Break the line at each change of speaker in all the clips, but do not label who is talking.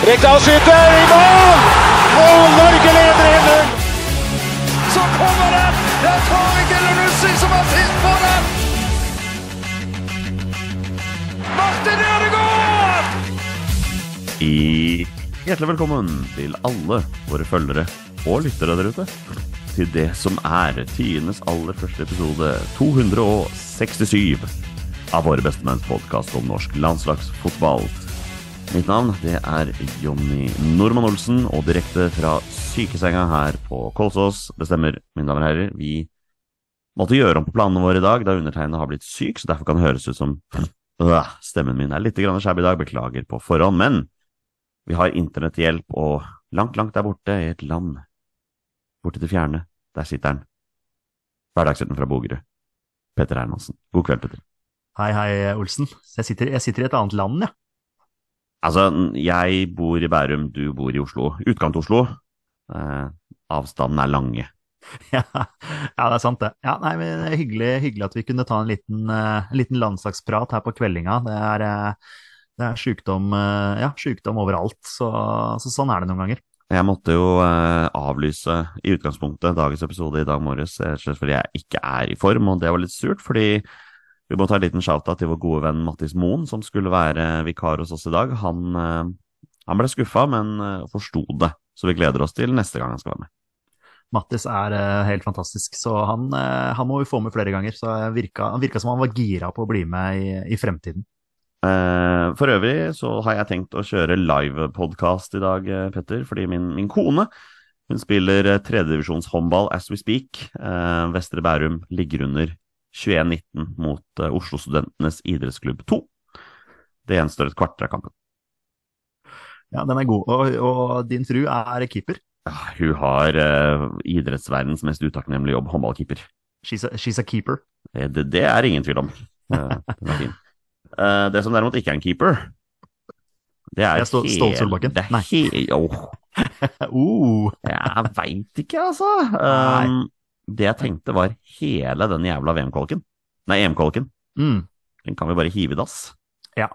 Rekdal skyter i mål! Og Norge leder 1-0! Så kommer den! Det er Tariq Elunussi som har sist på den! Martin Ødegaard!
I Hjertelig velkommen til alle våre følgere og lyttere der ute. Til det som er tiendes aller første episode 267 av Våre bestemenns podkast om norsk landslagsfotball. Mitt navn det er Jonny Normann Olsen, og direkte fra sykesenga her på Kolsås Det stemmer, mine damer og herrer, vi måtte gjøre om på planene våre i dag da undertegnede har blitt syk, så derfor kan det høres ut som øh, stemmen min er litt skjebb i dag. Beklager på forhånd. Men vi har internetthjelp, og langt, langt der borte, i et land borte til fjerne, der sitter han. Hverdagshelten fra Bogerud. Petter Hermansen. God kveld, Petter.
Hei, hei, Olsen. Jeg sitter, jeg sitter i et annet land, jeg.
Altså, jeg bor i Bærum, du bor i Oslo. Utkant-Oslo. Eh, avstanden er lange.
Ja. ja, det er sant, det. Ja, nei, men det er hyggelig, hyggelig at vi kunne ta en liten, uh, liten landslagsprat her på kveldinga. Det er, uh, det er sykdom, uh, ja, sykdom overalt, så, så sånn er det noen ganger.
Jeg måtte jo avlyse i utgangspunktet dagens episode i dag morges, fordi jeg ikke er i form, og det var litt surt, fordi vi må ta en liten shout-out til vår gode venn Mattis Moen, som skulle være vikar hos oss i dag. Han, eh, han ble skuffa, men eh, forsto det, så vi gleder oss til neste gang han skal være med.
Mattis er eh, helt fantastisk, så han, han må vi få med flere ganger. Så virka, han virka som han var gira på å bli med i, i fremtiden.
For øvrig så har jeg tenkt å kjøre livepodkast i dag, Petter, fordi min, min kone hun spiller tredjedivisjonshåndball as we speak. Vestre Bærum ligger under 21-19 mot eh, Oslo-studentenes idrettsklubb 2. Det gjenstår et kvarter av kampen.
Ja, den er god. Og, og din fru er keeper.
Ja, Hun har uh, idrettsverdens mest utakknemlige jobb, håndballkeeper.
She's a, she's a keeper.
Eh, Det, det er ingen tvil om. Uh, Den er fin. Uh, Det som derimot ikke er en keeper, det er
Ståle Solbakken? Nei.
he åh,
Uh,
jeg veit ikke, altså. Um, det jeg tenkte var hele den jævla VM-kolken. Nei, EM-kolken.
mm,
Den kan vi bare hive i dass.
Ja.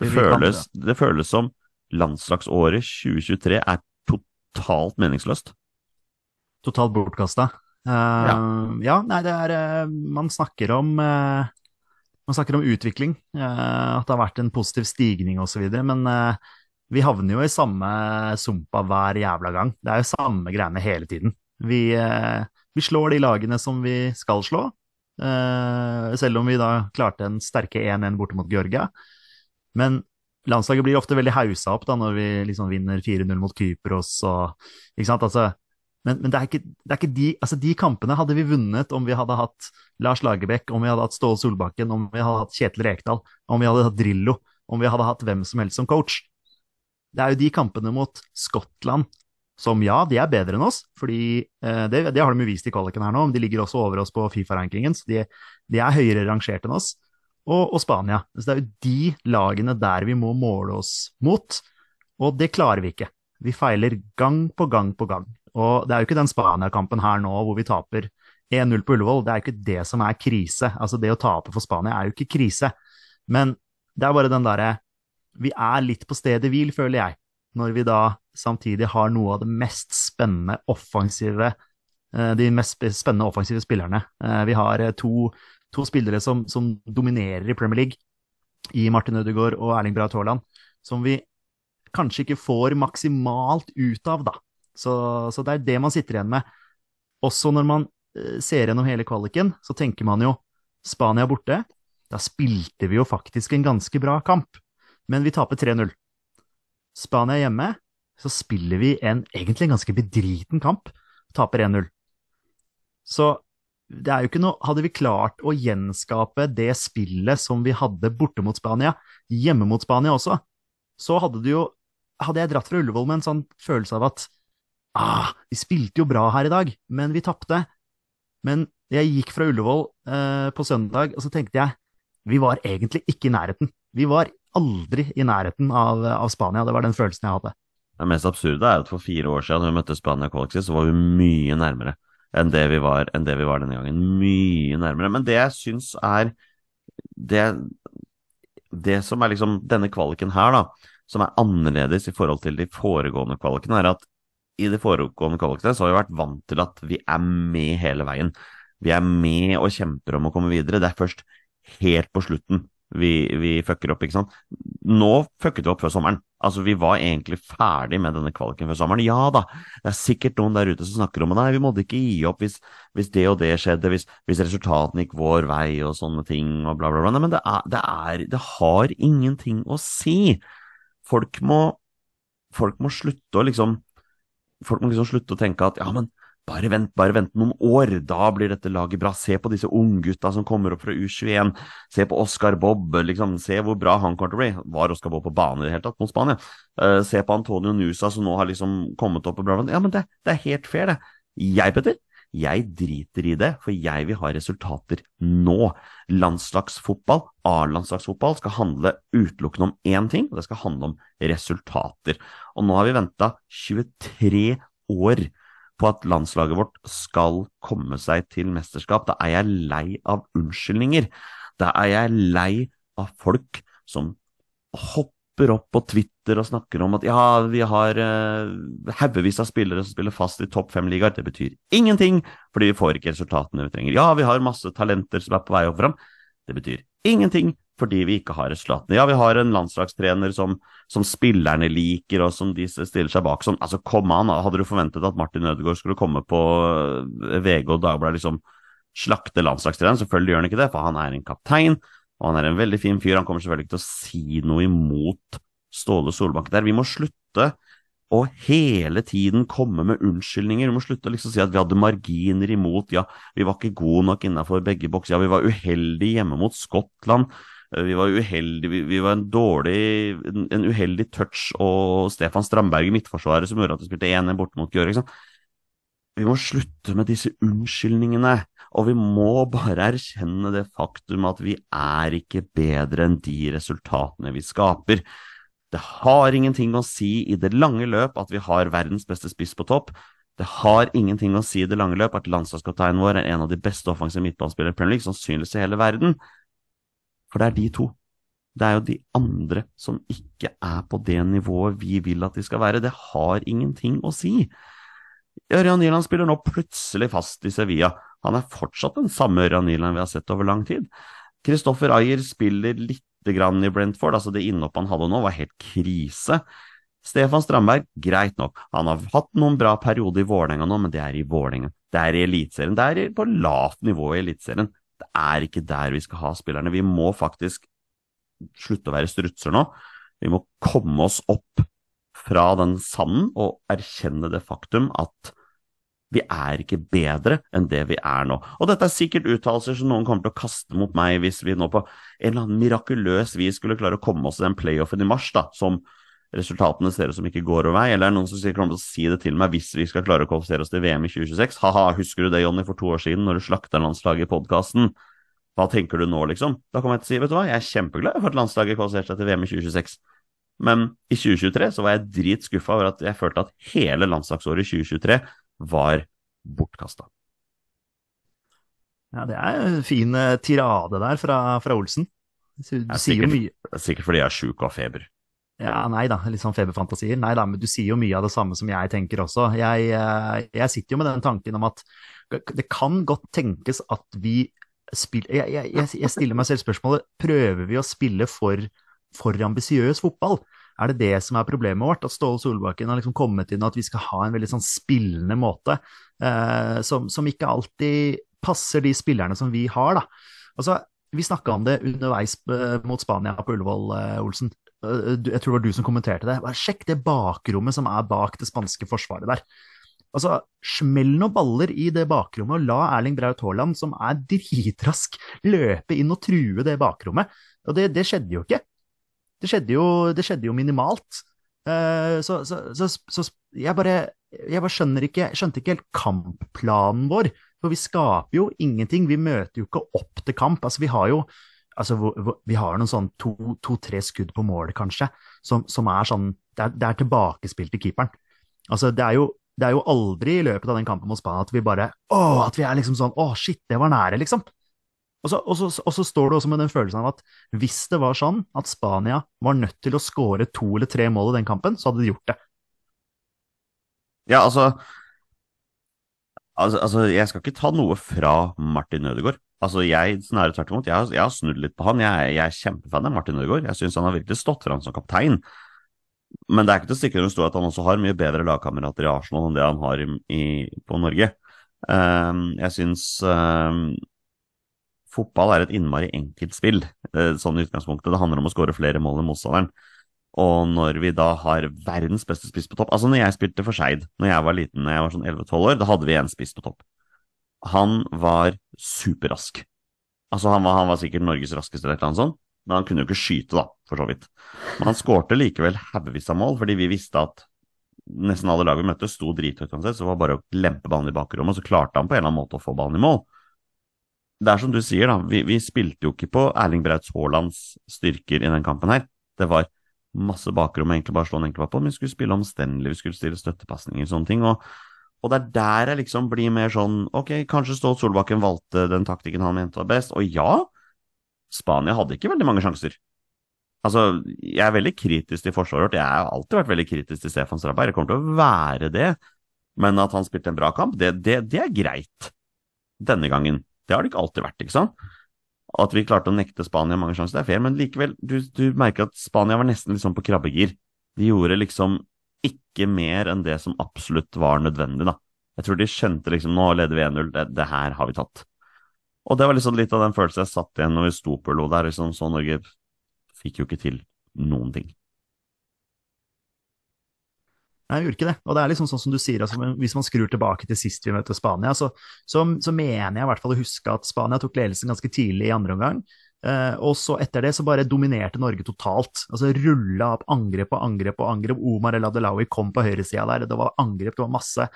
Det
det,
føles, det føles som landslagsåret 2023 er totalt meningsløst.
totalt bortkasta. Uh, ja. nei, det er uh, Man snakker om uh, Man snakker om utvikling, eh, at det har vært en positiv stigning osv., men eh, vi havner jo i samme sumpa hver jævla gang. Det er jo samme greiene hele tiden. Vi, eh, vi slår de lagene som vi skal slå, eh, selv om vi da klarte en sterke 1-1 borte mot Georgia. Men landslaget blir ofte veldig haussa opp da når vi liksom vinner 4-0 mot Kypros og Ikke sant? Altså, men, men det, er ikke, det er ikke de Altså, de kampene hadde vi vunnet om vi hadde hatt Lars Lagerbäck, om vi hadde hatt Ståle Solbakken, om vi hadde hatt Kjetil Rekdal, om vi hadde hatt Drillo, om vi hadde hatt hvem som helst som coach. Det er jo de kampene mot Skottland som ja, de er bedre enn oss, fordi eh, det, det har de vist i kvaliken her nå. men De ligger også over oss på Fifa-rankingen, så de, de er høyere rangert enn oss. Og, og Spania. Så det er jo de lagene der vi må måle oss mot, og det klarer vi ikke. Vi feiler gang på gang på gang. Og det er jo ikke den Spania-kampen her nå hvor vi taper 1-0 på Ullevål, det er jo ikke det som er krise. Altså det å tape for Spania er jo ikke krise. Men det er bare den derre Vi er litt på stedet hvil, føler jeg, når vi da samtidig har noe av det mest spennende offensive eh, De mest spennende offensive spillerne. Eh, Vi har eh, to, to spillere som, som dominerer i Premier League, i Martin Ødegaard og Erling Braut Haaland, som vi kanskje ikke får maksimalt ut av, da. Så, så det er det man sitter igjen med. Også når man ser gjennom hele kvaliken, så tenker man jo Spania borte. Da spilte vi jo faktisk en ganske bra kamp, men vi taper 3-0. Spania hjemme, så spiller vi en egentlig en ganske bedriten kamp, taper 1-0. Så det er jo ikke noe Hadde vi klart å gjenskape det spillet som vi hadde borte mot Spania, hjemme mot Spania også, så hadde det jo hadde jeg dratt fra Ullevål med en sånn følelse av at ah, vi spilte jo bra her i dag, men vi tapte. Men jeg gikk fra Ullevål eh, på søndag, og så tenkte jeg vi var egentlig ikke i nærheten. Vi var aldri i nærheten av, av Spania. Det var den følelsen jeg hadde.
Det mest absurde er at for fire år siden, da vi møtte Spania kollektivt, så var vi mye nærmere enn det vi var, det vi var denne gangen. Mye nærmere. Men det jeg syns er det, det som er liksom denne kvaliken her, da, som er annerledes i forhold til de foregående kvalikene, er at i de foregående kvalikene så har vi vært vant til at vi er med hele veien. Vi er med og kjemper om å komme videre. Det er først helt på slutten vi, vi fucker opp, ikke sant. Nå fucket vi opp før sommeren. Altså, vi var egentlig ferdig med denne kvaliken før sommeren. Ja da, det er sikkert noen der ute som snakker om at nei, vi måtte ikke gi opp hvis, hvis det og det skjedde, hvis, hvis, resultatene gikk vår vei og sånne ting og bla, bla, bla. Nei, men det, er, det, er, det har ingenting å si. Folk må, folk må slutte å liksom Folk må liksom slutte å tenke at ja, men bare vent, bare vent noen år, da blir dette laget bra. Se på disse unggutta som kommer opp fra U21. Se på Oscar Bob, liksom. Se hvor bra han kommer til å bli. Var Oscar Bob på bane i det hele tatt mot Spania? Uh, se på Antonio Nusa som nå har liksom kommet opp på bra Ja, men det, det er helt fair, det. Jeg, Petter, jeg driter i det, for jeg vil ha resultater nå. Landslagsfotball, A-landslagsfotball, skal handle utelukkende om én ting, og det skal handle om resultater. Og nå har vi venta 23 år på at landslaget vårt skal komme seg til mesterskap. Da er jeg lei av unnskyldninger. Da er jeg lei av folk som hopper opp på Twitter og snakker om at ja, vi har uh, haugevis av spillere som spiller fast i topp fem-ligaer. Det betyr ingenting, fordi vi får ikke resultatene vi trenger. Ja, vi har masse talenter som er på vei opp fram. Det betyr ingenting, fordi vi ikke har resultatene. Ja, vi har en landslagstrener som, som, spillerne liker, og som de stiller seg bak. Som, altså, kom an, hadde du forventet at Martin Ødegaard skulle komme på eh, VG og Dagbladet liksom slakte landslagstreneren? Selvfølgelig gjør han ikke det, for han er en kaptein, og han er en veldig fin fyr. Han kommer selvfølgelig ikke til å si noe imot Ståle Solbakken der. Vi må slutte å hele tiden komme med unnskyldninger. Vi må slutte å liksom si at vi hadde marginer imot, ja, vi var ikke gode nok innenfor begge bokser, ja, vi var uheldige hjemme mot Skottland. Eh, vi var uheldige, vi, vi var en dårlig, en, en, uheldig touch og Stefan Strandberg i midtforsvaret som gjorde at vi spilte 1-1 borte mot Gjøvik. Vi må slutte med disse unnskyldningene, og vi må bare erkjenne det faktum at vi er ikke bedre enn de resultatene vi skaper. Det har ingenting å si i det lange løp at vi har verdens beste spiss på topp. Det har ingenting å si i det lange løp at landslagskapteinen vår er en av de beste offensive midtbanespillere i Premier League, sannsynligvis i hele verden. For det er de to. Det er jo de andre som ikke er på det nivået vi vil at de skal være. Det har ingenting å si. Ørjan Nyland spiller nå plutselig fast i Sevilla. Han er fortsatt den samme Ørjan Nyland vi har sett over lang tid. Kristoffer Ayer spiller lite grann i Brentford, altså det innhoppet han hadde nå var helt krise. Stefan Strandberg, greit nok, han har hatt noen bra perioder i Vålerenga nå, men det er i Vålerenga. Det er i Eliteserien, det er på lavt nivå i Eliteserien. Det er ikke der vi skal ha spillerne. Vi må faktisk slutte å være strutser nå. Vi må komme oss opp fra den sanden og erkjenne det faktum at vi er ikke bedre enn det vi er nå. Og dette er sikkert uttalelser som noen kommer til å kaste mot meg hvis vi nå på en eller annen mirakuløs vis skulle klare å komme oss til den playoffen i mars, da, som resultatene ser ut som ikke går over vei, eller er det noen som sikkert kommer til å si det til meg hvis vi skal klare å kvalifisere oss til VM i 2026? Ha-ha, husker du det, Jonny, for to år siden, når du slakta landslaget i podkasten? Hva tenker du nå, liksom? Da kommer jeg til å si, vet du hva, jeg er kjempeglad for at landslaget kvalifiserte seg til VM i 2026. Men i 2023 så var jeg dritskuffa over at jeg følte at hele landslagsåret i 2023 var bortkasta.
Ja, det er en fin eh, tirade der fra, fra Olsen. Du sier jo mye.
Sikkert fordi jeg er sjuk og har feber.
Ja, nei da, litt sånn feberfantasier. Nei da, men du sier jo mye av det samme som jeg tenker også. Jeg, eh, jeg sitter jo med den tanken om at det kan godt tenkes at vi spiller jeg, jeg, jeg, stiller meg selv spørsmålet prøver vi å spille for, for ambisiøs fotball. Er det det som er problemet vårt? At Ståle Solbakken har liksom kommet inn at vi skal ha en veldig sånn spillende måte, eh, som, som, ikke alltid passer de spillerne som vi har, da. Altså, vi snakka om det underveis eh, mot Spania på Ullevål, eh, Olsen. Eh, jeg tror det var du som kommenterte det. Sjekk det bakrommet som er bak det spanske forsvaret der. Altså, Smell noen baller i det bakrommet, og la Erling Braut Haaland, som er dritrask, løpe inn og true det bakrommet. Og det, det skjedde jo ikke. Det skjedde jo, det skjedde jo minimalt. Eh, så, så, så, så jeg, bare, jeg bare ikke skjønte ikke helt kampplanen vår. For vi skaper jo ingenting. Vi møter jo ikke opp til kamp. Altså, vi har jo altså, vi har noen sånn to-tre to, skudd på målet, kanskje, som, som er sånn Det er, det er tilbakespill til keeperen. Altså, det er jo det er jo aldri i løpet av den kampen mot Spania at vi bare Å, at vi er liksom sånn Å, shit, det var nære, liksom. Og så, og, så, og så, står det også med den følelsen av at hvis det var sånn at Spania var nødt til å skåre to eller tre mål i den kampen, så hadde de gjort det.
Ja, altså, altså, altså Jeg skal ikke ta noe fra Martin Ødegaard. Altså, jeg, snarere tvert imot. Jeg har, jeg har, snudd litt på han. Jeg, jeg er kjempefan av Martin Ødegaard. Jeg syns han har virkelig stått fram som kaptein. Men det er ikke til å stikke under stol at han også har mye bedre lagkamerater i Arsenal enn det han har i, i, på Norge. Um, jeg syns um, fotball er et innmari enkelt spill, uh, sånn i utgangspunktet. Det handler om å skåre flere mål enn motstanderen. Og når vi da har verdens beste spiss på topp Altså, når jeg spilte for Skeid, når jeg var liten, når jeg var sånn 11-12 år, da hadde vi en spiss på topp. Han var superrask. Altså, han var, han var sikkert Norges raskeste eller et eller annet sånt. Men han kunne jo ikke skyte, da, for så vidt. Men han skårte likevel haugevis av mål, fordi vi visste at nesten alle lag vi møtte, sto drithøyt uansett, så det var bare å lempe ballen i bakrommet, og så klarte han på en eller annen måte å få ballen i mål. Det er som du sier, da, vi, vi spilte jo ikke på Erling Brauts Haalands styrker i den kampen her. Det var masse bakrom egentlig bare slå en enkeltball på, men vi skulle spille omstendelig, vi skulle stille støttepasninger og sånne ting. og og det er der jeg liksom blir mer sånn Ok, kanskje Ståle Solbakken valgte den taktikken han mente var best. Og ja, Spania hadde ikke veldig mange sjanser. Altså, jeg er veldig kritisk til forsvaret vårt. Jeg har alltid vært veldig kritisk til Stefan Strabberg. Jeg kommer til å være det. Men at han spilte en bra kamp, det, det, det, er greit. Denne gangen. Det har det ikke alltid vært, ikke sant? At vi klarte å nekte Spania mange sjanser, det er fair, men likevel, du, du merker at Spania var nesten liksom på krabbegir. De gjorde liksom ikke mer enn det som absolutt var nødvendig, da. Jeg tror de skjønte liksom nå leder vi 1-0, det, det her har vi tatt. Og det var liksom litt av den følelsen jeg satt igjen når vi sto på Lo der. Liksom, så Norge fikk jo ikke til noen ting.
Nei, jeg gjorde ikke det. Og det er liksom sånn som du sier, altså, hvis man skrur tilbake til sist vi møtte Spania, så, så, så, mener jeg i hvert fall å huske at Spania tok ledelsen ganske tidlig i andre omgang. Eh, og så etter det så bare dominerte Norge totalt. Altså rulla opp angrep og angrep og angrep. Omar El Adelawi kom på høyresida der, det var angrep, det var masse.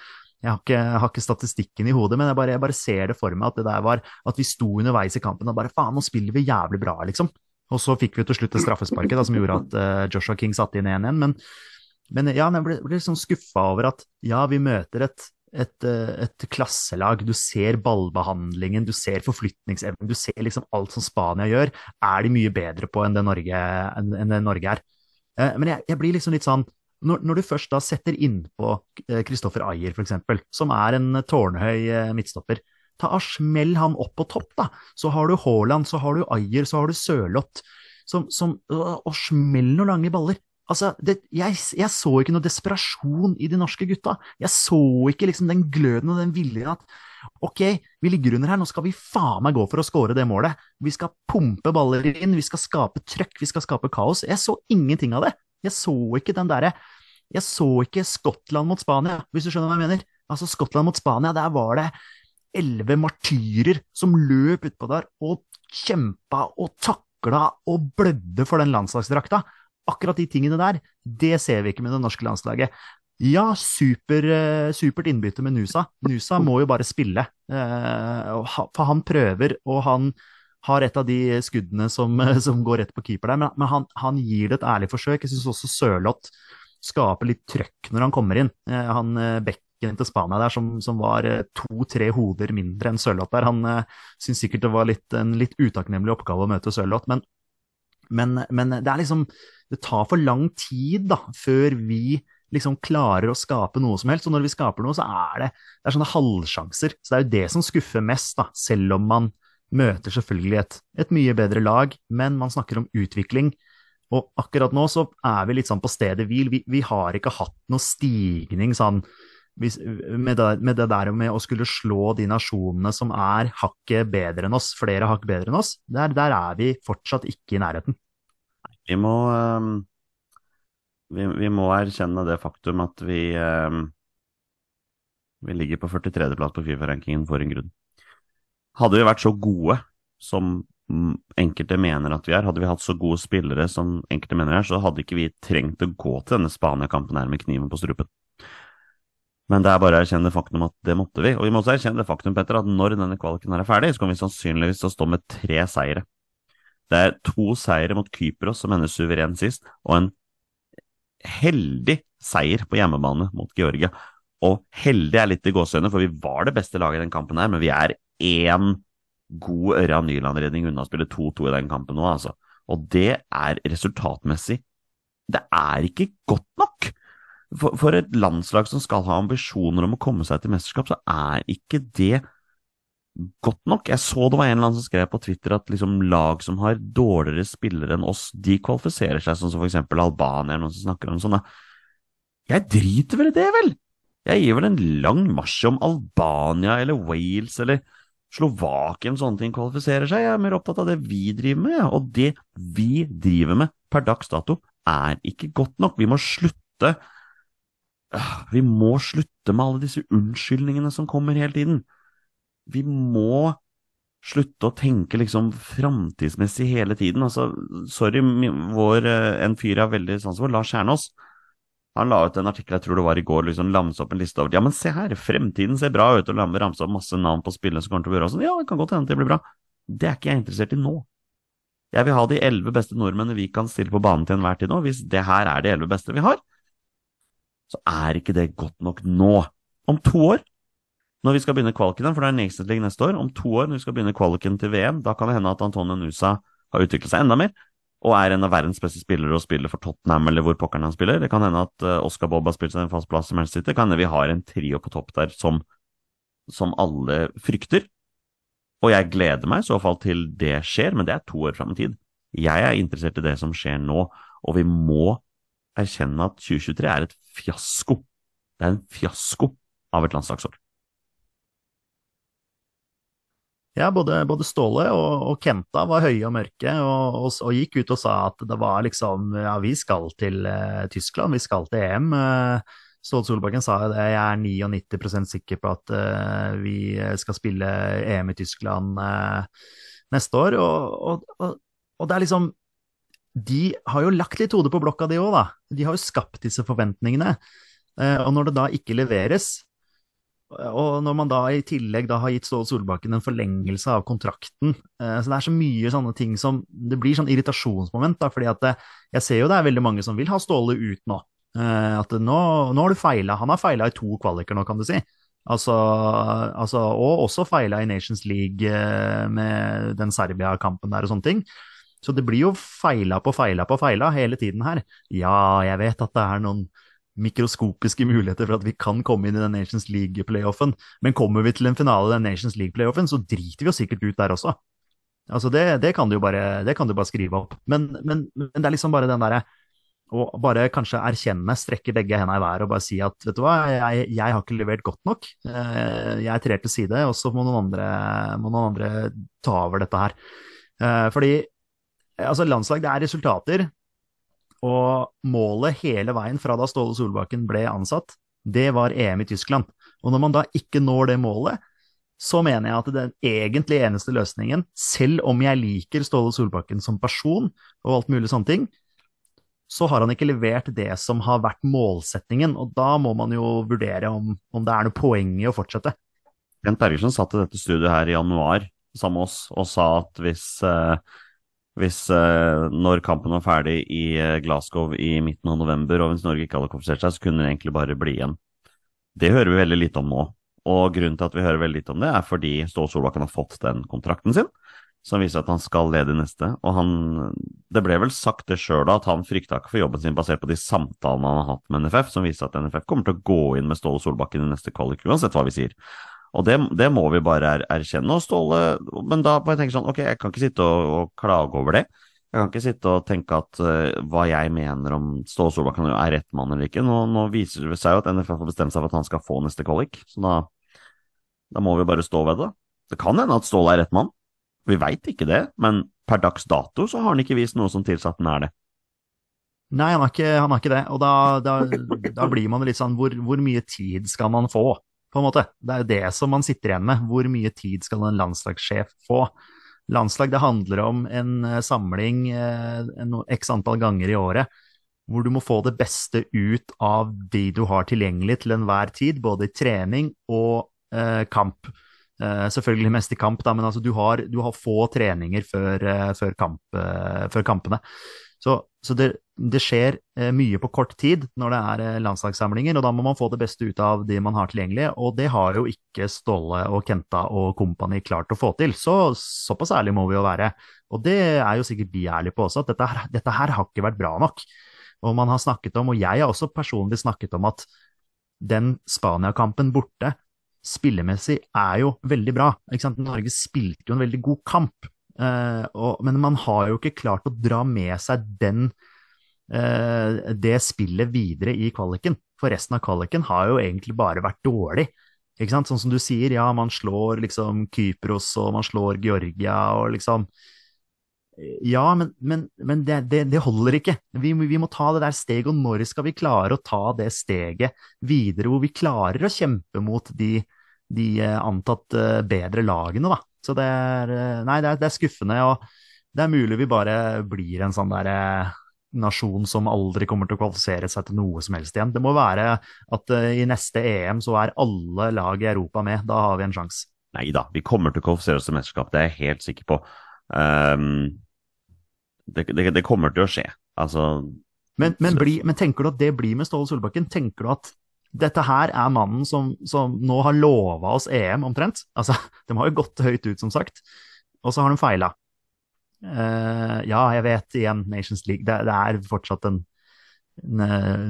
Jeg har, ikke, jeg har, ikke, statistikken i hodet, men jeg bare, jeg bare, ser det for meg at det der var at vi sto underveis i kampen og bare faen, nå spiller vi jævlig bra, liksom. Og så fikk vi til slutt det straffesparket da, som gjorde at uh, Joshua King satte inn 1-1. Men, men, ja, jeg ble, ble sånn skuffa over at ja, vi møter et, et, eh, et, klasselag. Du ser ballbehandlingen, du ser forflytningsevnen, du ser liksom alt som Spania gjør, er de mye bedre på enn det Norge, enn, enn det Norge er. Uh, men jeg, jeg blir liksom litt sånn når, når, du først da setter innpå Kristoffer Ayer, f.eks., som er en tårnhøy eh, midtstopper, ta smell han opp på topp, da. Så har du Haaland, så har du Ayer, så har du Sørloth. Som, som, og smell noen lange baller. Altså, det, jeg, jeg, så ikke noe desperasjon i de norske gutta. Jeg så ikke liksom den gløden og den viljen at ok, vi ligger under her, nå skal vi faen meg gå for å score det målet. Vi skal pumpe baller inn, vi skal skape trøkk, vi skal skape kaos. Jeg så ingenting av det. Jeg så ikke den derre Jeg så ikke Skottland mot Spania, hvis du skjønner hva jeg mener. Altså, Skottland mot Spania, der var det elleve martyrer som løp utpå der og kjempa og takla og blødde for den landslagsdrakta. Akkurat de tingene der, det ser vi ikke med det norske landslaget. Ja, super, eh, supert innbytte med Nusa. Nusa må jo bare spille. Eh, for han prøver, og han har et av de skuddene som, som går rett på keeper der, men, han, han, gir det et ærlig forsøk. Jeg syns også Sørloth skaper litt trøkk når han kommer inn. Eh, han bekken til Spania der som, som var to-tre hoder mindre enn Sørloth der, han syns sikkert det var litt, en litt utakknemlig oppgave å møte Sørloth, men, men, men, det er liksom Det tar for lang tid da, før vi liksom klarer å skape noe som helst. Og når vi skaper noe, så er det, det er sånne halvsjanser. Så det er jo det som skuffer mest, da, selv om man møter selvfølgelig et, et, mye bedre lag, men man snakker om utvikling. Og akkurat nå så er vi litt sånn på stedet hvil. Vi, vi har ikke hatt noe stigning sånn med det, med det, der med å skulle slå de nasjonene som er hakket bedre enn oss, flere hakk bedre enn oss. Der, der er vi fortsatt ikke i nærheten.
Vi må, um, vi, vi, må erkjenne det faktum at vi, um, vi ligger på 43.-plass på Fifa-rankingen for en grunn. Hadde vi vært så gode som mm, enkelte mener at vi er. Hadde vi hatt så gode spillere som enkelte mener er, så hadde ikke vi trengt å gå til denne Spania-kampen her med kniven på strupen. Men det er bare å erkjenne det faktum at det måtte vi. Og vi må også erkjenne det faktum, Petter, at når denne kvaliken er ferdig, så kommer vi sannsynligvis stå med tre seire. Det er to seire mot Kypros, som ender suveren sist, og en heldig seier på hjemmebane mot Georgia. Og heldig er litt i gåsehudene, for vi var det beste laget i den kampen her, men vi er én god Ørjan Nyland-redning unna å spille 2-2 i den kampen nå, altså. Og det er resultatmessig Det er ikke godt nok! For, for, et landslag som skal ha ambisjoner om å komme seg til mesterskap, så er ikke det godt nok. Jeg så det var en eller annen som skrev på Twitter at liksom lag som har dårligere spillere enn oss, de kvalifiserer seg, sånn som for eksempel Albania, noen som snakker om sånne. Jeg driter vel i det, vel! Jeg gir vel en lang marsj om Albania eller Wales eller Slovakia eller sånne ting kvalifiserer seg. Jeg er mer opptatt av det vi driver med, og det vi driver med per dags dato, er ikke godt nok. Vi må slutte Vi må slutte med alle disse unnskyldningene som kommer hele tiden. Vi må slutte å tenke liksom framtidsmessig hele tiden. Altså, sorry, vår, eh, en fyr jeg har veldig sans for, Lars Kjernås, han la ut en artikkel, jeg tror det var i går, liksom lamse opp en liste over Ja, men se her, fremtiden ser bra ut, og la ramse opp masse navn på spillene som kommer til å gjøre. Sånn, ja, det kan godt hende det blir bra. Det er ikke jeg interessert i nå. Jeg vil ha de elleve beste nordmennene vi kan stille på banen til enhver tid nå. Hvis det her er de elleve beste vi har, så er ikke det godt nok nå. Om to år, når vi skal begynne kvaliken, for det er Nations League neste år, om to år når vi skal begynne kvaliken til VM, da kan det hende at Antonio Nusa har utviklet seg enda mer og er en av verdens beste spillere og spiller for Tottenham eller hvor pokkeren han spiller. Det kan hende at uh, Oscar Bob har spilt seg en fast plass i Manchester City. Det kan hende vi har en trio på topp der som, som alle frykter. Og jeg gleder meg i så fall til det skjer, men det er to år fram i tid. Jeg er interessert i det som skjer nå, og vi må erkjenne at 2023 er et fiasko. Det er en fiasko av et landslagsår.
Ja, både, både Ståle og, og, Kenta var høye og mørke, og, og, og, gikk ut og sa at det var liksom Ja, vi skal til uh, Tyskland, vi skal til EM. Uh, Ståle Solbakken sa det, jeg er 99% sikker på at uh, vi skal spille EM i Tyskland neste år. Og, det er liksom De har jo lagt litt hode på blokka, de òg, da. De har jo skapt disse forventningene. og når det da ikke leveres, og når man da i tillegg da har gitt Ståle Solbakken en forlengelse av kontrakten eh, Så det er så mye sånne ting som Det blir sånn irritasjonsmoment, da, fordi at det, jeg ser jo det er veldig mange som vil ha Ståle ut nå. Eh, at nå, nå har du feila. Han har feila i to kvaliker nå, kan du si. Altså, altså, og også feila i Nations League eh, med den Serbia-kampen der og sånne ting. Så det blir jo feila på feila på feila hele tiden her. Ja, jeg vet at det er noen mikroskopiske muligheter for at vi kan komme inn i den Nations League-playoffen. Men kommer vi til en finale i den Nations League-playoffen, så driter vi oss sikkert ut der også. Altså det, det, kan du bare, det kan du bare skrive opp. Men, men, men det er liksom bare den derre å bare kanskje erkjenne, strekke begge hendene i været og bare si at vet du hva, jeg, jeg har ikke levert godt nok. Eh, jeg trer til side, og så må noen andre, må noen andre ta over dette her. Eh, fordi altså landslag, det er resultater. Og målet hele veien fra da Ståle Solbakken ble ansatt, det var EM i Tyskland. Og når man da ikke når det målet, så mener jeg at den egentlig eneste løsningen, selv om jeg liker Ståle Solbakken som person og alt mulig sånne ting, så har han ikke levert det som har vært målsettingen. Og da må man jo vurdere om, om det er noe poeng i å fortsette.
Bent Bergersen satt i dette studioet her i januar sammen med oss og sa at hvis uh hvis eh, når kampen var ferdig i uh, Glasgow i midten av november, og hvis Norge ikke hadde kvalifisert seg, så kunne det egentlig bare bli igjen. Det hører vi veldig lite om nå. Og grunnen til at vi hører veldig lite om det, er fordi Ståle Solbakken har fått den kontrakten sin, som viser at han skal lede i neste. Og han Det ble vel sagt det sjøl da, at han frykta ikke for jobben sin basert på de samtalene han har hatt med NFF, som viser at NFF kommer til å gå inn med Ståle Solbakken i neste kvalik, uansett hva vi sier. Og det, det, må vi bare er, erkjenne. Og Ståle Men da må jeg tenke sånn, ok, jeg kan ikke sitte og, og klage over det. Jeg kan ikke sitte og tenke at uh, hva jeg mener om Ståle Solbakken er rett mann eller ikke. Nå, nå, viser det seg jo at NFF har bestemt seg for at han skal få neste kvalik, så da, da må vi bare stå ved det. Det kan hende at Ståle er rett mann. Vi veit ikke det, men per dags dato så har han ikke vist noe som tilsier at han er det.
Nei, han har ikke, ikke det. Og da, da, da, blir man litt sånn hvor, hvor mye tid skal man få? På en måte. Det er jo det som man sitter igjen med. Hvor mye tid skal en landslagssjef få? Landslag det handler om en eh, samling eh, x antall ganger i året, hvor du må få det beste ut av de du har tilgjengelig til enhver tid, både i trening og eh, kamp. Eh, selvfølgelig mest i kamp, da, men altså, du, har, du har få treninger før, eh, før, kamp, eh, før kampene. Så, så det, det, skjer eh, mye på kort tid når det er eh, landslagssamlinger, og da må man få det beste ut av de man har tilgjengelig, og det har jo ikke Ståle og Kenta og kompani klart å få til. Så såpass ærlig må vi jo være. Og det er jo sikkert de ærlige på også, at dette, dette her har ikke vært bra nok. Og man har snakket om, og jeg har også personlig snakket om, at den Spania-kampen borte spillemessig er jo veldig bra. Norge spilte jo en veldig god kamp, eh, og, men man har jo ikke klart å dra med seg den, det spillet videre i kvaliken. For resten av kvaliken har jo egentlig bare vært dårlig. Sånn som du sier, ja, man slår liksom Kypros og man slår Georgia og liksom ja, men, men, men det, det, det, holder ikke. Vi, vi, må ta det der steget, og når skal vi klare å ta det steget videre hvor vi klarer å kjempe mot de, de eh, antatt eh, bedre lagene, da. Så det er, eh, nei, det er, det er skuffende, og det er mulig vi bare blir en sånn derre nasjon som aldri kommer til å kvalifisere seg til noe som helst igjen. Det må være at uh, i neste EM så er alle lag i Europa med. Da har vi en sjanse.
Nei da, vi kommer til å kvalifisere oss til mesterskap, det er jeg helt sikker på. Um, det, det, det, kommer til å skje. Altså
men, men, bli, men, tenker du at det blir med Ståle Solbakken? Tenker du at dette her er mannen som, som nå har lova oss EM, omtrent? Altså, de har jo gått høyt ut, som sagt, og så har de feila. Eh, ja, jeg vet, igjen, Nations League, det, det er fortsatt en, en uh,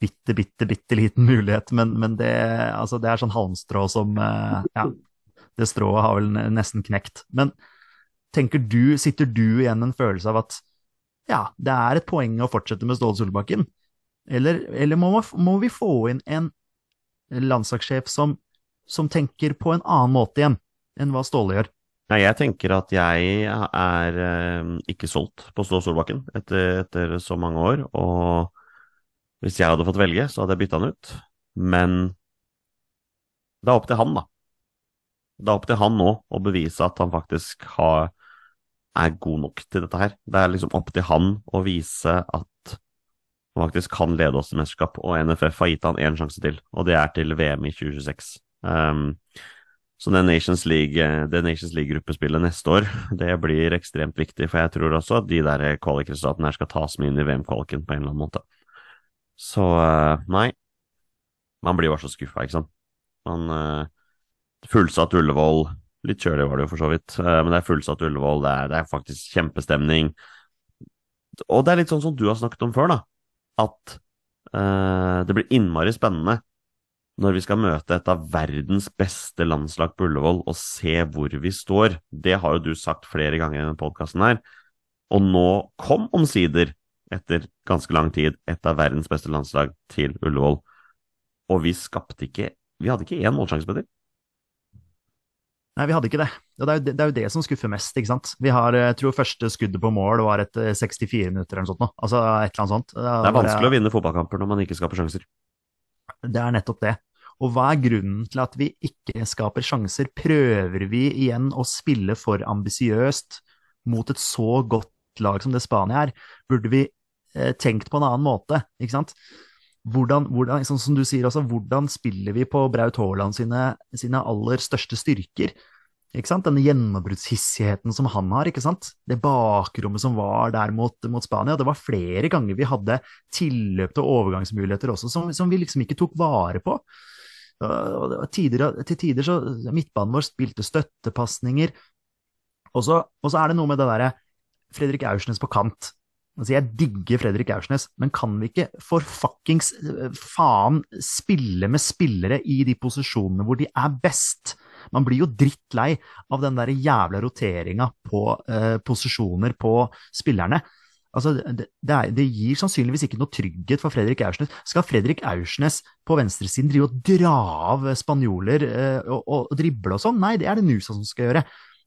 bitte, bitte, bitte liten mulighet, men, men det, altså, det, er sånn halmstrå som uh, Ja, det strået har vel nesten knekt. Men tenker du, sitter du igjen en følelse av at ja, det er et poeng å fortsette med Ståle Solbakken? Eller, eller må, må, vi få inn en landslagssjef som, som, tenker på en annen måte igjen enn hva Ståle gjør?
Nei, jeg tenker at jeg er eh, ikke solgt på Stå Solbakken etter, etter, så mange år. Og hvis jeg hadde fått velge, så hadde jeg bytta han ut. Men det er opp til han, da. Det er opp til han nå å bevise at han faktisk har er god nok til dette her. Det er liksom opp til han å vise at han faktisk kan lede oss til mesterskap, og NFF har gitt han én sjanse til, og det er til VM i 2026. Um, så det Nations League-gruppespillet League neste år, det blir ekstremt viktig, for jeg tror også at de der kvalikresultatene her skal tas med inn i VM-kvaliken på en eller annen måte. Så uh, nei, man blir jo bare så skuffa, ikke sant. Man uh, Fullsatt Ullevål, Litt kjølig var det jo for så vidt, eh, men det er fullsatt Ullevål, det er, det er, faktisk kjempestemning. Og det er litt sånn som du har snakket om før, da, at uh, det blir innmari spennende når vi skal møte et av verdens beste landslag på Ullevål og se hvor vi står. Det har jo du sagt flere ganger i denne podkasten her. Og nå kom omsider, etter ganske lang tid, et av verdens beste landslag til Ullevål. Og vi skapte ikke Vi hadde ikke én målsjanse, Petter.
Nei, vi hadde ikke det. Det er, jo det, det er jo det som skuffer mest, ikke sant. Vi har, jeg tror første skuddet på mål var etter 64 minutter eller noe sånt. Nå. Altså et eller annet sånt.
Det er, det er vanskelig bare, å vinne fotballkamper når man ikke skaper sjanser.
Det er nettopp det. Og hva er grunnen til at vi ikke skaper sjanser? Prøver vi igjen å spille for ambisiøst mot et så godt lag som det Spania er? Burde vi eh, tenkt på en annen måte, ikke sant? Hvordan, hvordan, sånn som du sier også, hvordan spiller vi på Braut Haaland sine, sine, aller største styrker? Ikke sant? Denne gjennombruddshissigheten som han har, ikke sant? Det bakrommet som var der mot, mot, Spania. Det var flere ganger vi hadde tilløp til overgangsmuligheter også, som, som vi liksom ikke tok vare på. Tider, til tider så Midtbanen vår spilte støttepasninger. Og så er det noe med det derre Fredrik Aursnes på kant. Altså, jeg digger Fredrik Aursnes, men kan vi ikke for fuckings eh, faen spille med spillere i de posisjonene hvor de er best? Man blir jo drittlei av den der jævla roteringa på eh, posisjoner på spillerne. Altså, det, det, er, det, gir sannsynligvis ikke noe trygghet for Fredrik Aursnes. Skal Fredrik Aursnes på venstresiden drive og dra av spanjoler eh, og, og, drible og sånn? Nei, det er det Nusa som skal gjøre.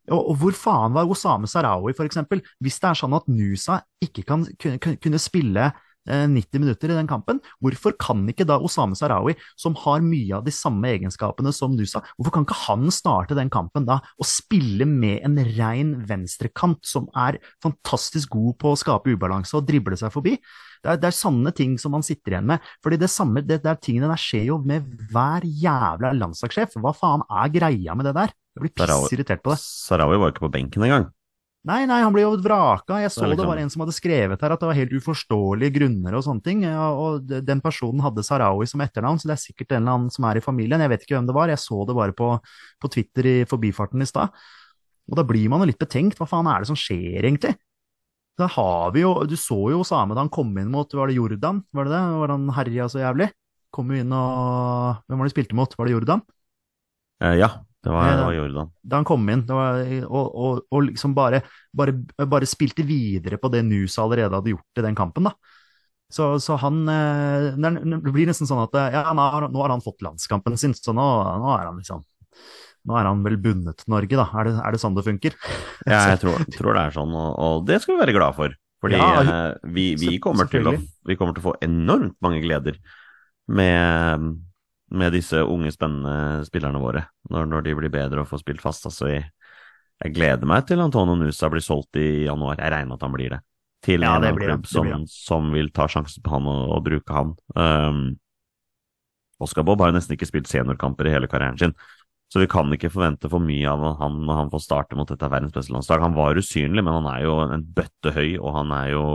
Og, og hvor faen var Osame Sarawi, for eksempel? Hvis det er sånn at Nusa ikke kan kunne, kunne spille 90 minutter i den kampen. Hvorfor kan ikke da Osame Sarawi, som har mye av de samme egenskapene som Nusa, hvorfor kan ikke han starte den kampen da og spille med en rein venstrekant som er fantastisk god på å skape ubalanse og drible seg forbi? Det er, det er sanne ting som man sitter igjen med. fordi det samme, det er tingene der skjer jo med hver jævla landslagssjef. Hva faen er greia med det der? Jeg blir
piss
pissirritert på det.
Sarawi var ikke på benken engang.
Nei, nei, han ble jo vraka. Jeg så
Det
det var en som hadde skrevet her at det var helt uforståelige grunner og sånne ting. Og den personen hadde Sarawi som etternavn, så det er sikkert en eller annen som er i familien. Jeg vet ikke hvem det var, jeg så det bare på, på Twitter i forbifarten i stad. Og da blir man jo litt betenkt. Hva faen er det som skjer, egentlig? Da har vi jo Du så jo Osame da han kom inn mot Var det Jordan? Var det det? Var han herja så jævlig? Kom jo inn og Hvem var det de spilte mot? Var det Jordan?
Eh, ja, det var, det var Jordan.
da han kom inn, var, og, og, og liksom bare, bare, bare spilte videre på det Nusa allerede hadde gjort i den kampen, da. Så, så han eh, Det blir nesten sånn at eh, ja, nå har, nå har han fått landskampen sin, så nå, nå er han liksom Nå er han vel bundet til Norge, da. Er det, er det sånn det funker?
Ja, jeg tror, tror det er sånn, og, og det skal vi være glad for. Fordi
Ja,
eh, vi, vi, kommer til å, vi kommer til å få enormt mange gleder med, med disse unge, spennende spillerne våre, når, når de blir bedre og får spilt fast. Altså, jeg, jeg gleder meg til Antonio Nusa blir solgt i januar. Jeg regner med at han blir det. Til
Ja,
en
det
klubb
det
som, som vil ta sjansen på han og, og bruke han. Um, Oscar Bob har jo nesten ikke spilt seniorkamper i hele karrieren sin. Så vi kan ikke forvente for mye av han når han får starte mot dette verdens beste landslag. Han var usynlig, men han er jo en bøtte høy, og han er jo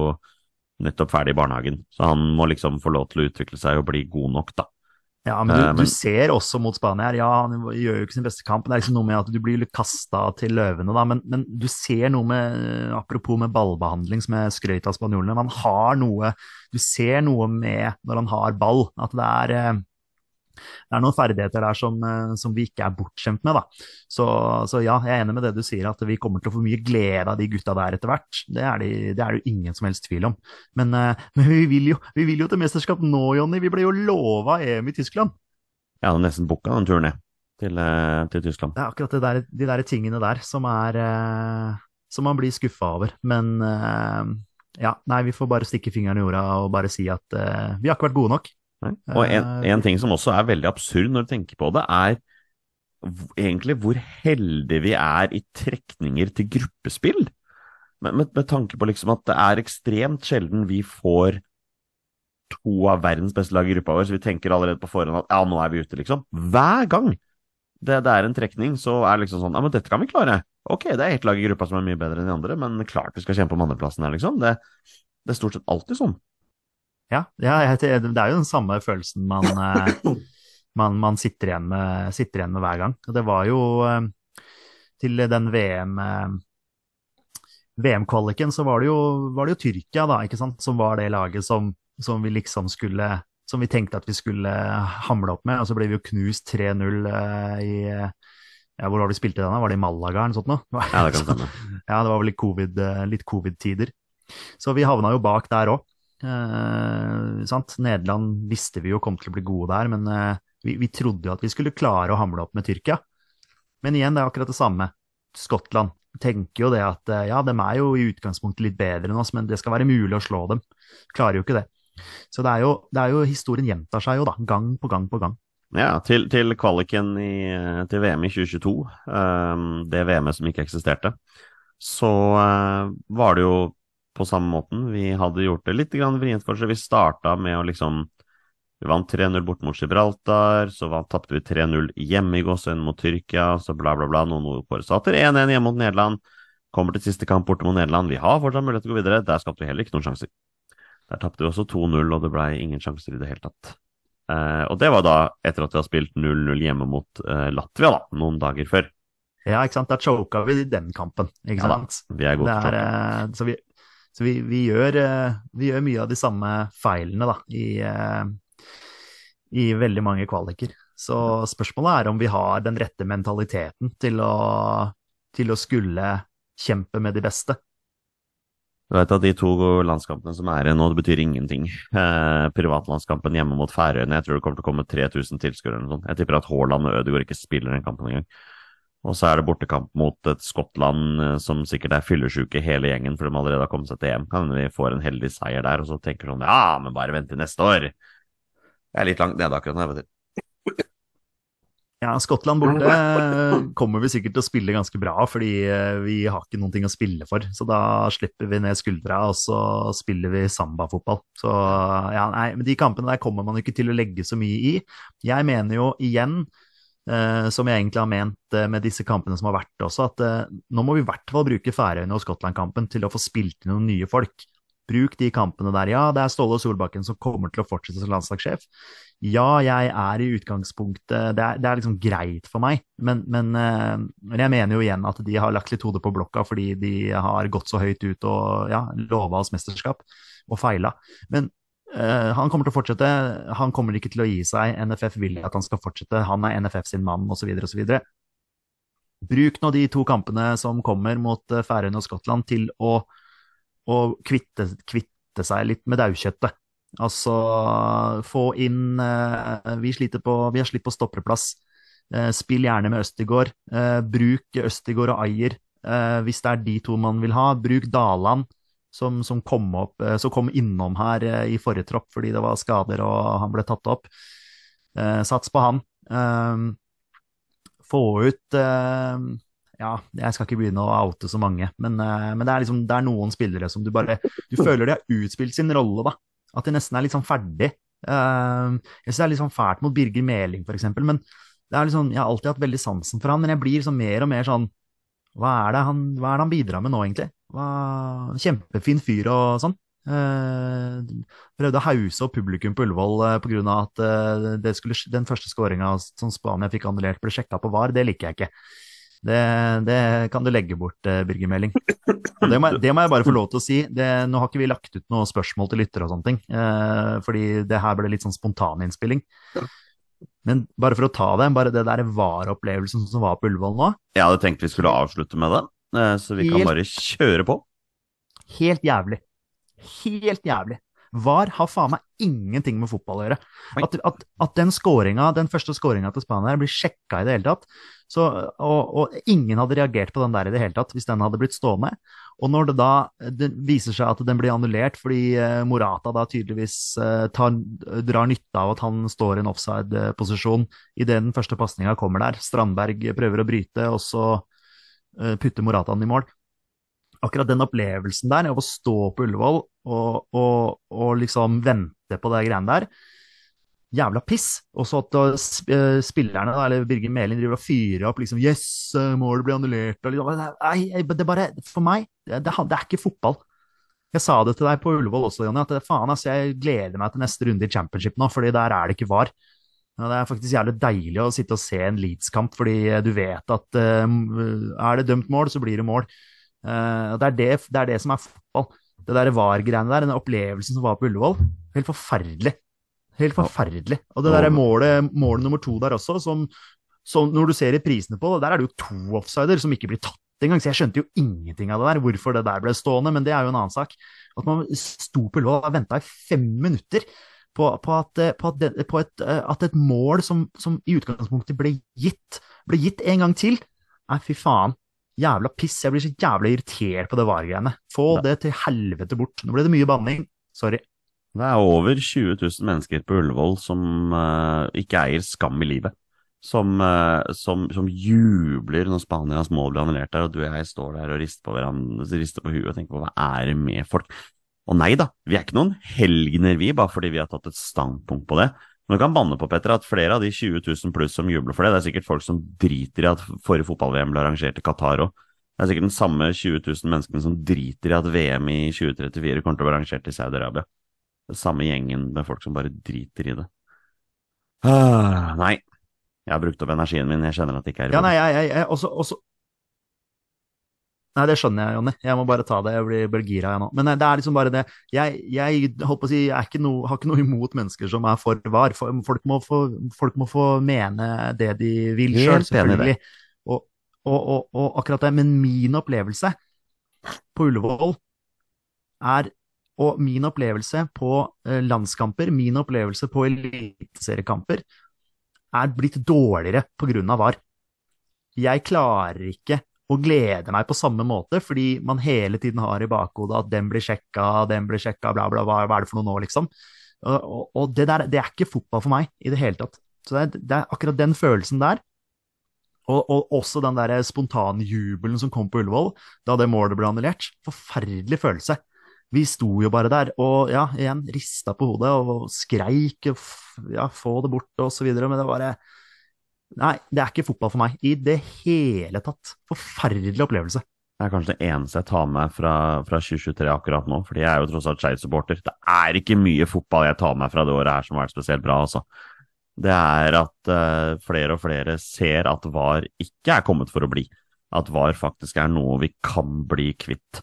nettopp ferdig i barnehagen. Så han må liksom få lov til å utvikle seg og bli god nok, da.
Ja, men du,
Eh, men-
du ser også mot Spania her, ja, han gjør jo ikke sin beste kamp. Det er liksom noe med at du blir kasta til løvene, da, men, men du ser noe med Apropos med ballbehandling, som jeg skrøt av spanjolene. Man har noe Du ser noe med når han har ball, at det er eh, det er noen ferdigheter der som, eh, som vi ikke er bortskjemt med. Da. Så, så ja, jeg er enig med det du sier, at vi kommer til å få mye glede av de gutta der etter hvert. Det er det de, det er jo ingen som helst tvil om. Men, eh, men vi, vil jo, vi vil jo til mesterskap nå, Jonny. Vi ble jo lova EM i Tyskland.
Jeg hadde nesten booka den turen ned til, eh, til Tyskland.
Det er akkurat det der, de der tingene der som er Som man blir skuffa over. Men ja, nei, vi får bare stikke fingeren i jorda og bare si at uh, vi har ikke vært gode nok.
Og en,
Eh,
en ting som også er veldig absurd når du tenker på det, er egentlig hvor heldige vi er i trekninger til gruppespill. Med, med, med tanke på liksom at det er ekstremt sjelden vi får to av verdens beste lag i gruppa vår, så vi tenker allerede på forhånd at ja, nå er vi ute, liksom. Hver gang det, det er en trekning, så er det liksom sånn ja, men dette kan vi klare. Ok, det er ett lag i gruppa som er mye bedre enn de andre, men klart vi skal kjempe om andreplassen her, liksom. Det, det er stort sett alltid sånn.
Ja, ja det er jo den samme følelsen man, eh, man, man sitter, igjen med, sitter igjen med hver gang. Og Det var jo eh, til den VM eh, VM-kvaliken så var det, jo, var det jo Tyrkia, da, ikke sant, som var det laget som, som vi liksom skulle Som vi tenkte at vi skulle hamle opp med, og så ble vi jo knust 3-0 eh, i ja, Hvor var det vi spilte den? da? Var det i Malaga eller noe sånt? Nå?
Ja, det kan stemme.
Ja, det var vel litt covid, litt covid-tider. Så vi havna jo bak der òg. Eh? Nederland visste vi jo kom til å bli gode der, men eh, vi, vi trodde jo at vi skulle klare å hamle opp med Tyrkia. Men igjen, det er akkurat det samme. Skottland tenker jo det at eh, ja, dem er jo i utgangspunktet litt bedre enn oss, men det skal være mulig å slå dem. Klarer jo ikke det. Så det er jo, det er jo historien gjentar seg jo, da. Gang på gang på gang.
Ja, til, til kvaliken i, til VM i 2022, um, det VM-et som ikke eksisterte, så uh, var det jo på samme måten. Vi hadde gjort det litt vrient for oss. Vi starta med å liksom Vi vant 3-0 bort mot Gibraltar, så tapte vi 3-0 hjemme i Gåsøen mot Tyrkia, så bla, bla, bla. Noen ordforesatter 1-1 hjemme mot Nederland. Kommer til siste kamp borte mot Nederland. Vi har fortsatt mulighet til å gå videre. Der skapte vi heller ikke noen sjanser. Der tapte vi også 2-0, og det blei ingen sjanser i det hele tatt. Eh, og det var da etter at vi har spilt 0-0 hjemme mot eh, Latvia, da, noen dager før.
Ja, ikke sant. Da choka vi den kampen, ikke
Ja da,
sant.
Vi er gode til å
choke. så vi, så vi, vi, gjør, eh, vi gjør mye av de samme feilene da, i, eh, i veldig mange kvaliker. Så spørsmålet er om vi har den rette mentaliteten til å, til å skulle kjempe med de beste.
Du vet at de to landskampene som er igjen nå, det betyr ingenting. Eh, privatlandskampen hjemme mot Færøyene, jeg tror det kommer til å komme 3000 tilskuere eller noe sånt. Jeg tipper at Haaland og Ødegaard ikke spiller den kampen engang. Og så er det bortekamp mot et Skottland eh, som sikkert er fyllesyke hele gjengen, for de allerede har kommet seg til EM. Kan hende vi får en heldig seier der, og så tenker sånn ja, men bare vent til neste år. Jeg er litt langt nede akkurat nå, vet du.
Ja, Skottland borte eh, kommer vi sikkert til å spille ganske bra, fordi eh, vi har ikke noen ting å spille for. Så da slipper vi ned skuldra, og så spiller vi sambafotball. Så ja, nei, men de kampene der kommer man ikke til å legge så mye i. Jeg mener jo igjen, som jeg egentlig har ment eh, med disse kampene som har vært også, at eh, nå må vi i hvert fall bruke Færøyene og Skottland-kampen til å få spilt inn noen nye folk. Bruk de kampene der. Ja, det er Ståle Solbakken som kommer til å fortsette som landslagssjef. Ja, jeg er i utgangspunktet Det er, det er liksom greit for meg, men, men, eh, men, jeg mener jo igjen at de har lagt litt hodet på blokka fordi de har gått så høyt ut og ja, lova oss mesterskap, og feila. Men uh, han kommer til å fortsette. Han kommer ikke til å gi seg. NFF vil at han skal fortsette. Han er NFF sin mann, osv., osv. Bruk nå de to kampene som kommer mot eh, Færøyene og Skottland til å å kvitte, kvitte seg litt med daukjøttet. Altså få inn uh, Vi sliter på Vi har slitt på stopperplass. Uh, spill gjerne med Østigård. Eh, bruk Østigård og Ajer eh, hvis det er de to man vil ha. Bruk Daland, som, som kom, opp, eh, som kom innom her eh, i forrige tropp fordi det var skader og han ble tatt opp. sats på han. få ut ja, jeg skal ikke begynne å oute så mange, men, men det, er liksom, det er noen spillere som du bare Du føler de har utspilt sin rolle, da. At de nesten er litt sånn ferdig. Uh, jeg syns det er litt sånn fælt mot Birger Meling, eksempel, men det er liksom, jeg har alltid hatt veldig sansen for han, men jeg blir liksom mer og mer sånn Hva er han, hva er det han bidrar med nå, egentlig? Hva, kjempefin fyr og sånn. Uh, prøvde å hause opp publikum på Ullevål uh, pga. at uh, skulle, den første skåringa som Spania fikk annullert, ble sjekka på VAR. Det liker jeg ikke. Det, det, kan du legge bort, eh, Birger Meling. Det må, det må, jeg bare få lov til å si. Det, nå har ikke vi lagt ut noe spørsmål til lyttere og sånne ting, eh, fordi det her ble litt sånn spontaninnspilling. Men bare for å ta det, bare det der VAR-opplevelsen som var på Ullevål nå
Jeg hadde tenkt vi skulle avslutte med det, eh, så vi kan bare kjøre på.
Helt jævlig. Helt jævlig. VAR har faen meg ingenting med fotball å gjøre. At, at, at den, scoringa, den første skåringa til Spania blir sjekka i det hele tatt, så, og, og, ingen hadde reagert på den der i det hele tatt hvis den hadde blitt stående. Og når det da det viser seg at den blir annullert fordi uh, Morata da tydeligvis uh, tar, drar nytte av at han står i en offside-posisjon idet den første pasninga kommer der, Strandberg prøver å bryte, og så uh, putter Morata den i mål. Akkurat den opplevelsen der av å stå på Ullevål og, og, og liksom vente på det greiene der, jævla piss. Og så at uh, spillerne, eller Birger Meling, driver og fyrer opp liksom Yes, uh, målet blir annullert. Og liksom, nei, det bare For meg, det, det, er ikke fotball. Jeg sa det til deg på Ullevål også, Jonny, at faen, altså, jeg gleder meg til neste runde i championship nå, fordi der er det ikke var. Ja, det er faktisk jævlig deilig å sitte og se en Leeds-kamp, fordi du vet at uh, er det dømt mål, så blir det mål. Uh, det, er det, det, er det, som er fotball. Det der VAR-greiene der, den opplevelsen som var på Ullevål, helt forferdelig. Helt forferdelig. Og det der målet, målet nummer to der også, som, som når du ser i prisene på det, der er det jo to offsider som ikke blir tatt engang. Så jeg skjønte jo ingenting av det der, hvorfor det der ble stående, men det er jo en annen sak. At man sto på lov og venta i fem minutter på, på, at, på, at, det, på et, at, et, mål som, som, i utgangspunktet ble gitt, ble gitt en gang til. Nei, fy faen. Jævla piss. Jeg blir så jævla irritert på det VAR-greiene. Få det til helvete bort. Nå ble det mye banning. Sorry.
Det er over 20 000 mennesker på Ullevål som uh, ikke eier skam i livet. Som, uh, som, som, jubler når Spanias mål blir annullert der, og du og jeg står der og rister på, hverandre, rister på huet og tenker på hva er det med folk? Og nei da, vi er ikke noen helgener vi, bare fordi vi har tatt et standpunkt på det. Men du kan banne på, Petter, at flere av de 20 000 pluss som jubler for det, det er sikkert folk som driter i at forrige fotball-VM ble arrangert i Qatar òg. Det er sikkert den samme 20 000 menneskene som driter i at VM i 2034 kommer til å bli arrangert i Saudi-Arabia samme gjengen med folk som bare driter i det. Ah, nei, jeg har brukt opp energien min. Jeg kjenner at det ikke er
Ja, nei, jeg, jeg, jeg også, også, Nei, det skjønner jeg, Jonny. Jeg må bare ta det. Jeg blir, blir gira, jeg nå. Men det er liksom bare det Jeg, jeg på å si, jeg ikke noe, har ikke noe imot mennesker som er for var. Folk må få, folk må få mene det de vil sjøl, selv, selvfølgelig. Og, og, og, og, akkurat det. Men min opplevelse på Ullevål er og min opplevelse på eh, landskamper, min opplevelse på eliteseriekamper, er blitt dårligere pga. VAR. jeg klarer ikke å glede meg på samme måte, fordi man hele tiden har i bakhodet at den blir sjekka, den blir sjekka, bla, bla, bla, hva er det for noe nå, liksom? Og, og, det der, det er ikke fotball for meg i det hele tatt. Så det er, det er akkurat den følelsen der. Og, og også den der spontane jubelen som kom på Ullevål da det målet ble annullert. Forferdelig følelse. Vi sto jo bare der og ja, igjen rista på hodet og skreik og ja, få det bort og så videre, men det var Nei, det er ikke fotball for meg i det hele tatt. Forferdelig opplevelse.
Det er kanskje det eneste jeg tar med fra, fra 2023 akkurat nå, fordi jeg er jo tross alt Skeid-supporter. Det er ikke mye fotball jeg tar med fra det året her som har vært spesielt bra, altså. Det er at uh, flere og flere ser at VAR ikke er kommet for å bli. At VAR faktisk er noe vi kan bli kvitt.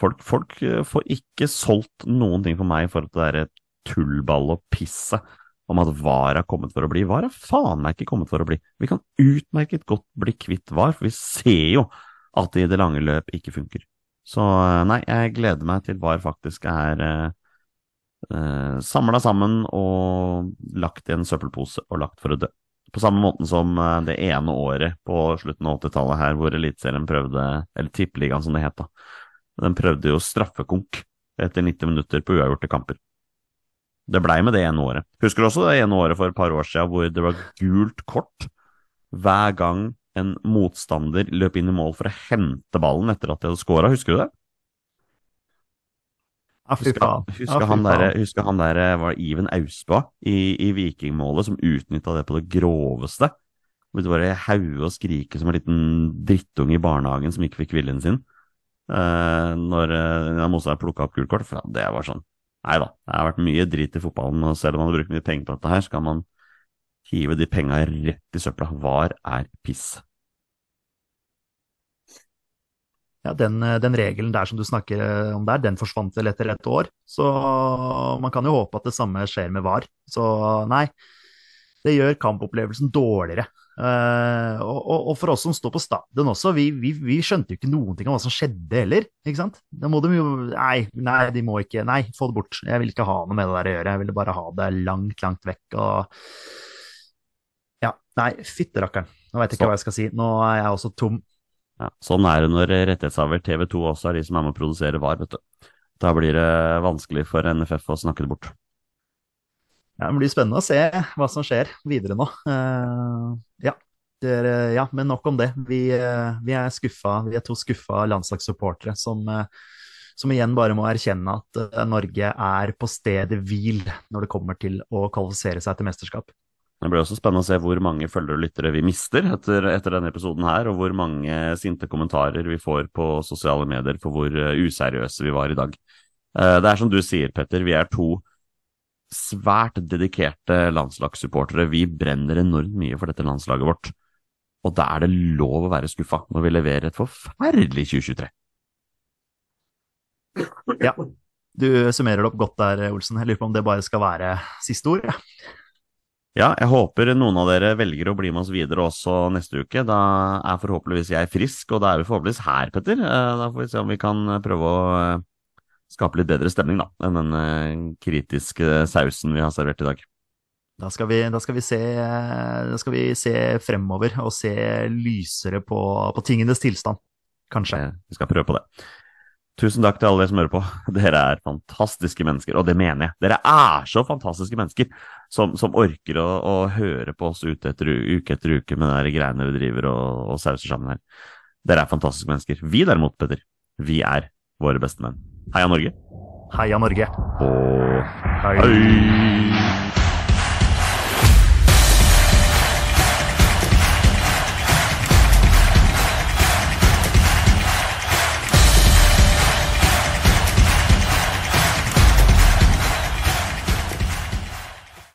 Folk, folk eh, får ikke solgt noen ting for meg i forhold til det derre tullball og pisset om at VAR er kommet for å bli. VAR er faen meg ikke kommet for å bli. Vi kan utmerket godt bli kvitt VAR, for vi ser jo at det i det lange løp ikke funker. Så eh, nei, jeg gleder meg til VAR faktisk er eh, eh, samla sammen og lagt i en søppelpose og lagt for å dø. På samme måten som det ene året på slutten av 80-tallet her hvor Eliteserien prøvde, eller Tippeligaen som det het da, den prøvde jo straffekonk etter 90 minutter på uavgjorte kamper. Det blei med det ene året. Husker du også det ene året for et par år siden hvor det var gult kort hver gang en motstander løp inn i mål for å hente ballen etter at de hadde scora, husker du det?
Fy
Husker,
faen.
husker, han der, husker han der var det Iven Ausbø i, i Vikingmålet som utnytta det på det groveste? Hvor det bare haue og skrike som en liten drittunge i barnehagen som ikke fikk viljen sin. Eh, når uh, motstanderen plukka opp gult kort. For det var sånn Nei da, det har vært mye drit i fotballen, og selv om man har brukt mye penger på dette her, skal man hive de penga rett i søpla. VAR er piss.
Ja, den, eh, den regelen der som du snakker eh, om der, den forsvant vel etter et år. Så man kan jo håpe at det samme skjer med VAR. Så nei, det gjør kampopplevelsen dårligere. Eh, og, og, for oss som står på stadion også, vi, vi, vi skjønte jo ikke noen ting om hva som skjedde heller, ikke sant? Da må de jo Nei, nei, de må ikke Nei, få det bort. Jeg vil ikke ha noe med det der å gjøre. Jeg ville bare ha det langt, langt vekk og Ja, nei, fytterakkeren. Nå veit jeg ikke hva jeg skal si. Nå er jeg også tom.
Ja, sånn er det når rettighetshaver TV2 også er de som er med å produsere VAR, vet du. Da blir det vanskelig for NFF å snakke det bort.
Ja, Det blir spennende å se hva som skjer videre nå. Uh, ja. Dere, ja, men nok om det. Vi, uh, vi er skuffa, vi er to skuffa landslagssupportere som, uh, som igjen bare må erkjenne at Norge er på stedet hvil når det kommer til å kvalifisere seg til mesterskap.
Det blir også spennende å se hvor mange følgere og lyttere vi mister etter, etter denne episoden her, og hvor mange sinte kommentarer vi får på sosiale medier for hvor useriøse vi var i dag. Det er som du sier, Petter, vi er to svært dedikerte landslagssupportere. Vi brenner enormt mye for dette landslaget vårt. Og da er det lov å være skuffa når vi leverer et forferdelig 2023.
Ja, du summerer det opp godt der, Olsen. Jeg lurer på om det bare skal være siste ord. Ja.
Ja, jeg håper noen av dere velger å bli med oss videre også neste uke. Da er forhåpentligvis jeg frisk, og da er vi forhåpentligvis her, Petter. Eh, Da får vi se om vi kan prøve å eh, skape litt bedre stemning da, enn den eh, kritiske sausen vi har servert i dag.
Da skal vi, da skal vi, se, da skal vi se fremover og se lysere på, på tingenes tilstand. Kanskje.
Eh, Vi skal prøve på det. Tusen takk til alle dere som hører på. Dere er fantastiske mennesker, og det mener jeg. Dere er så fantastiske mennesker som, som orker å, å høre på oss ute etter, uke etter uke med de greiene vi driver og, og sauser sammen her. Dere er fantastiske mennesker. Vi derimot, Petter, vi er våre beste menn. Heia Norge.
Heia Norge.
Og
hei.
hei.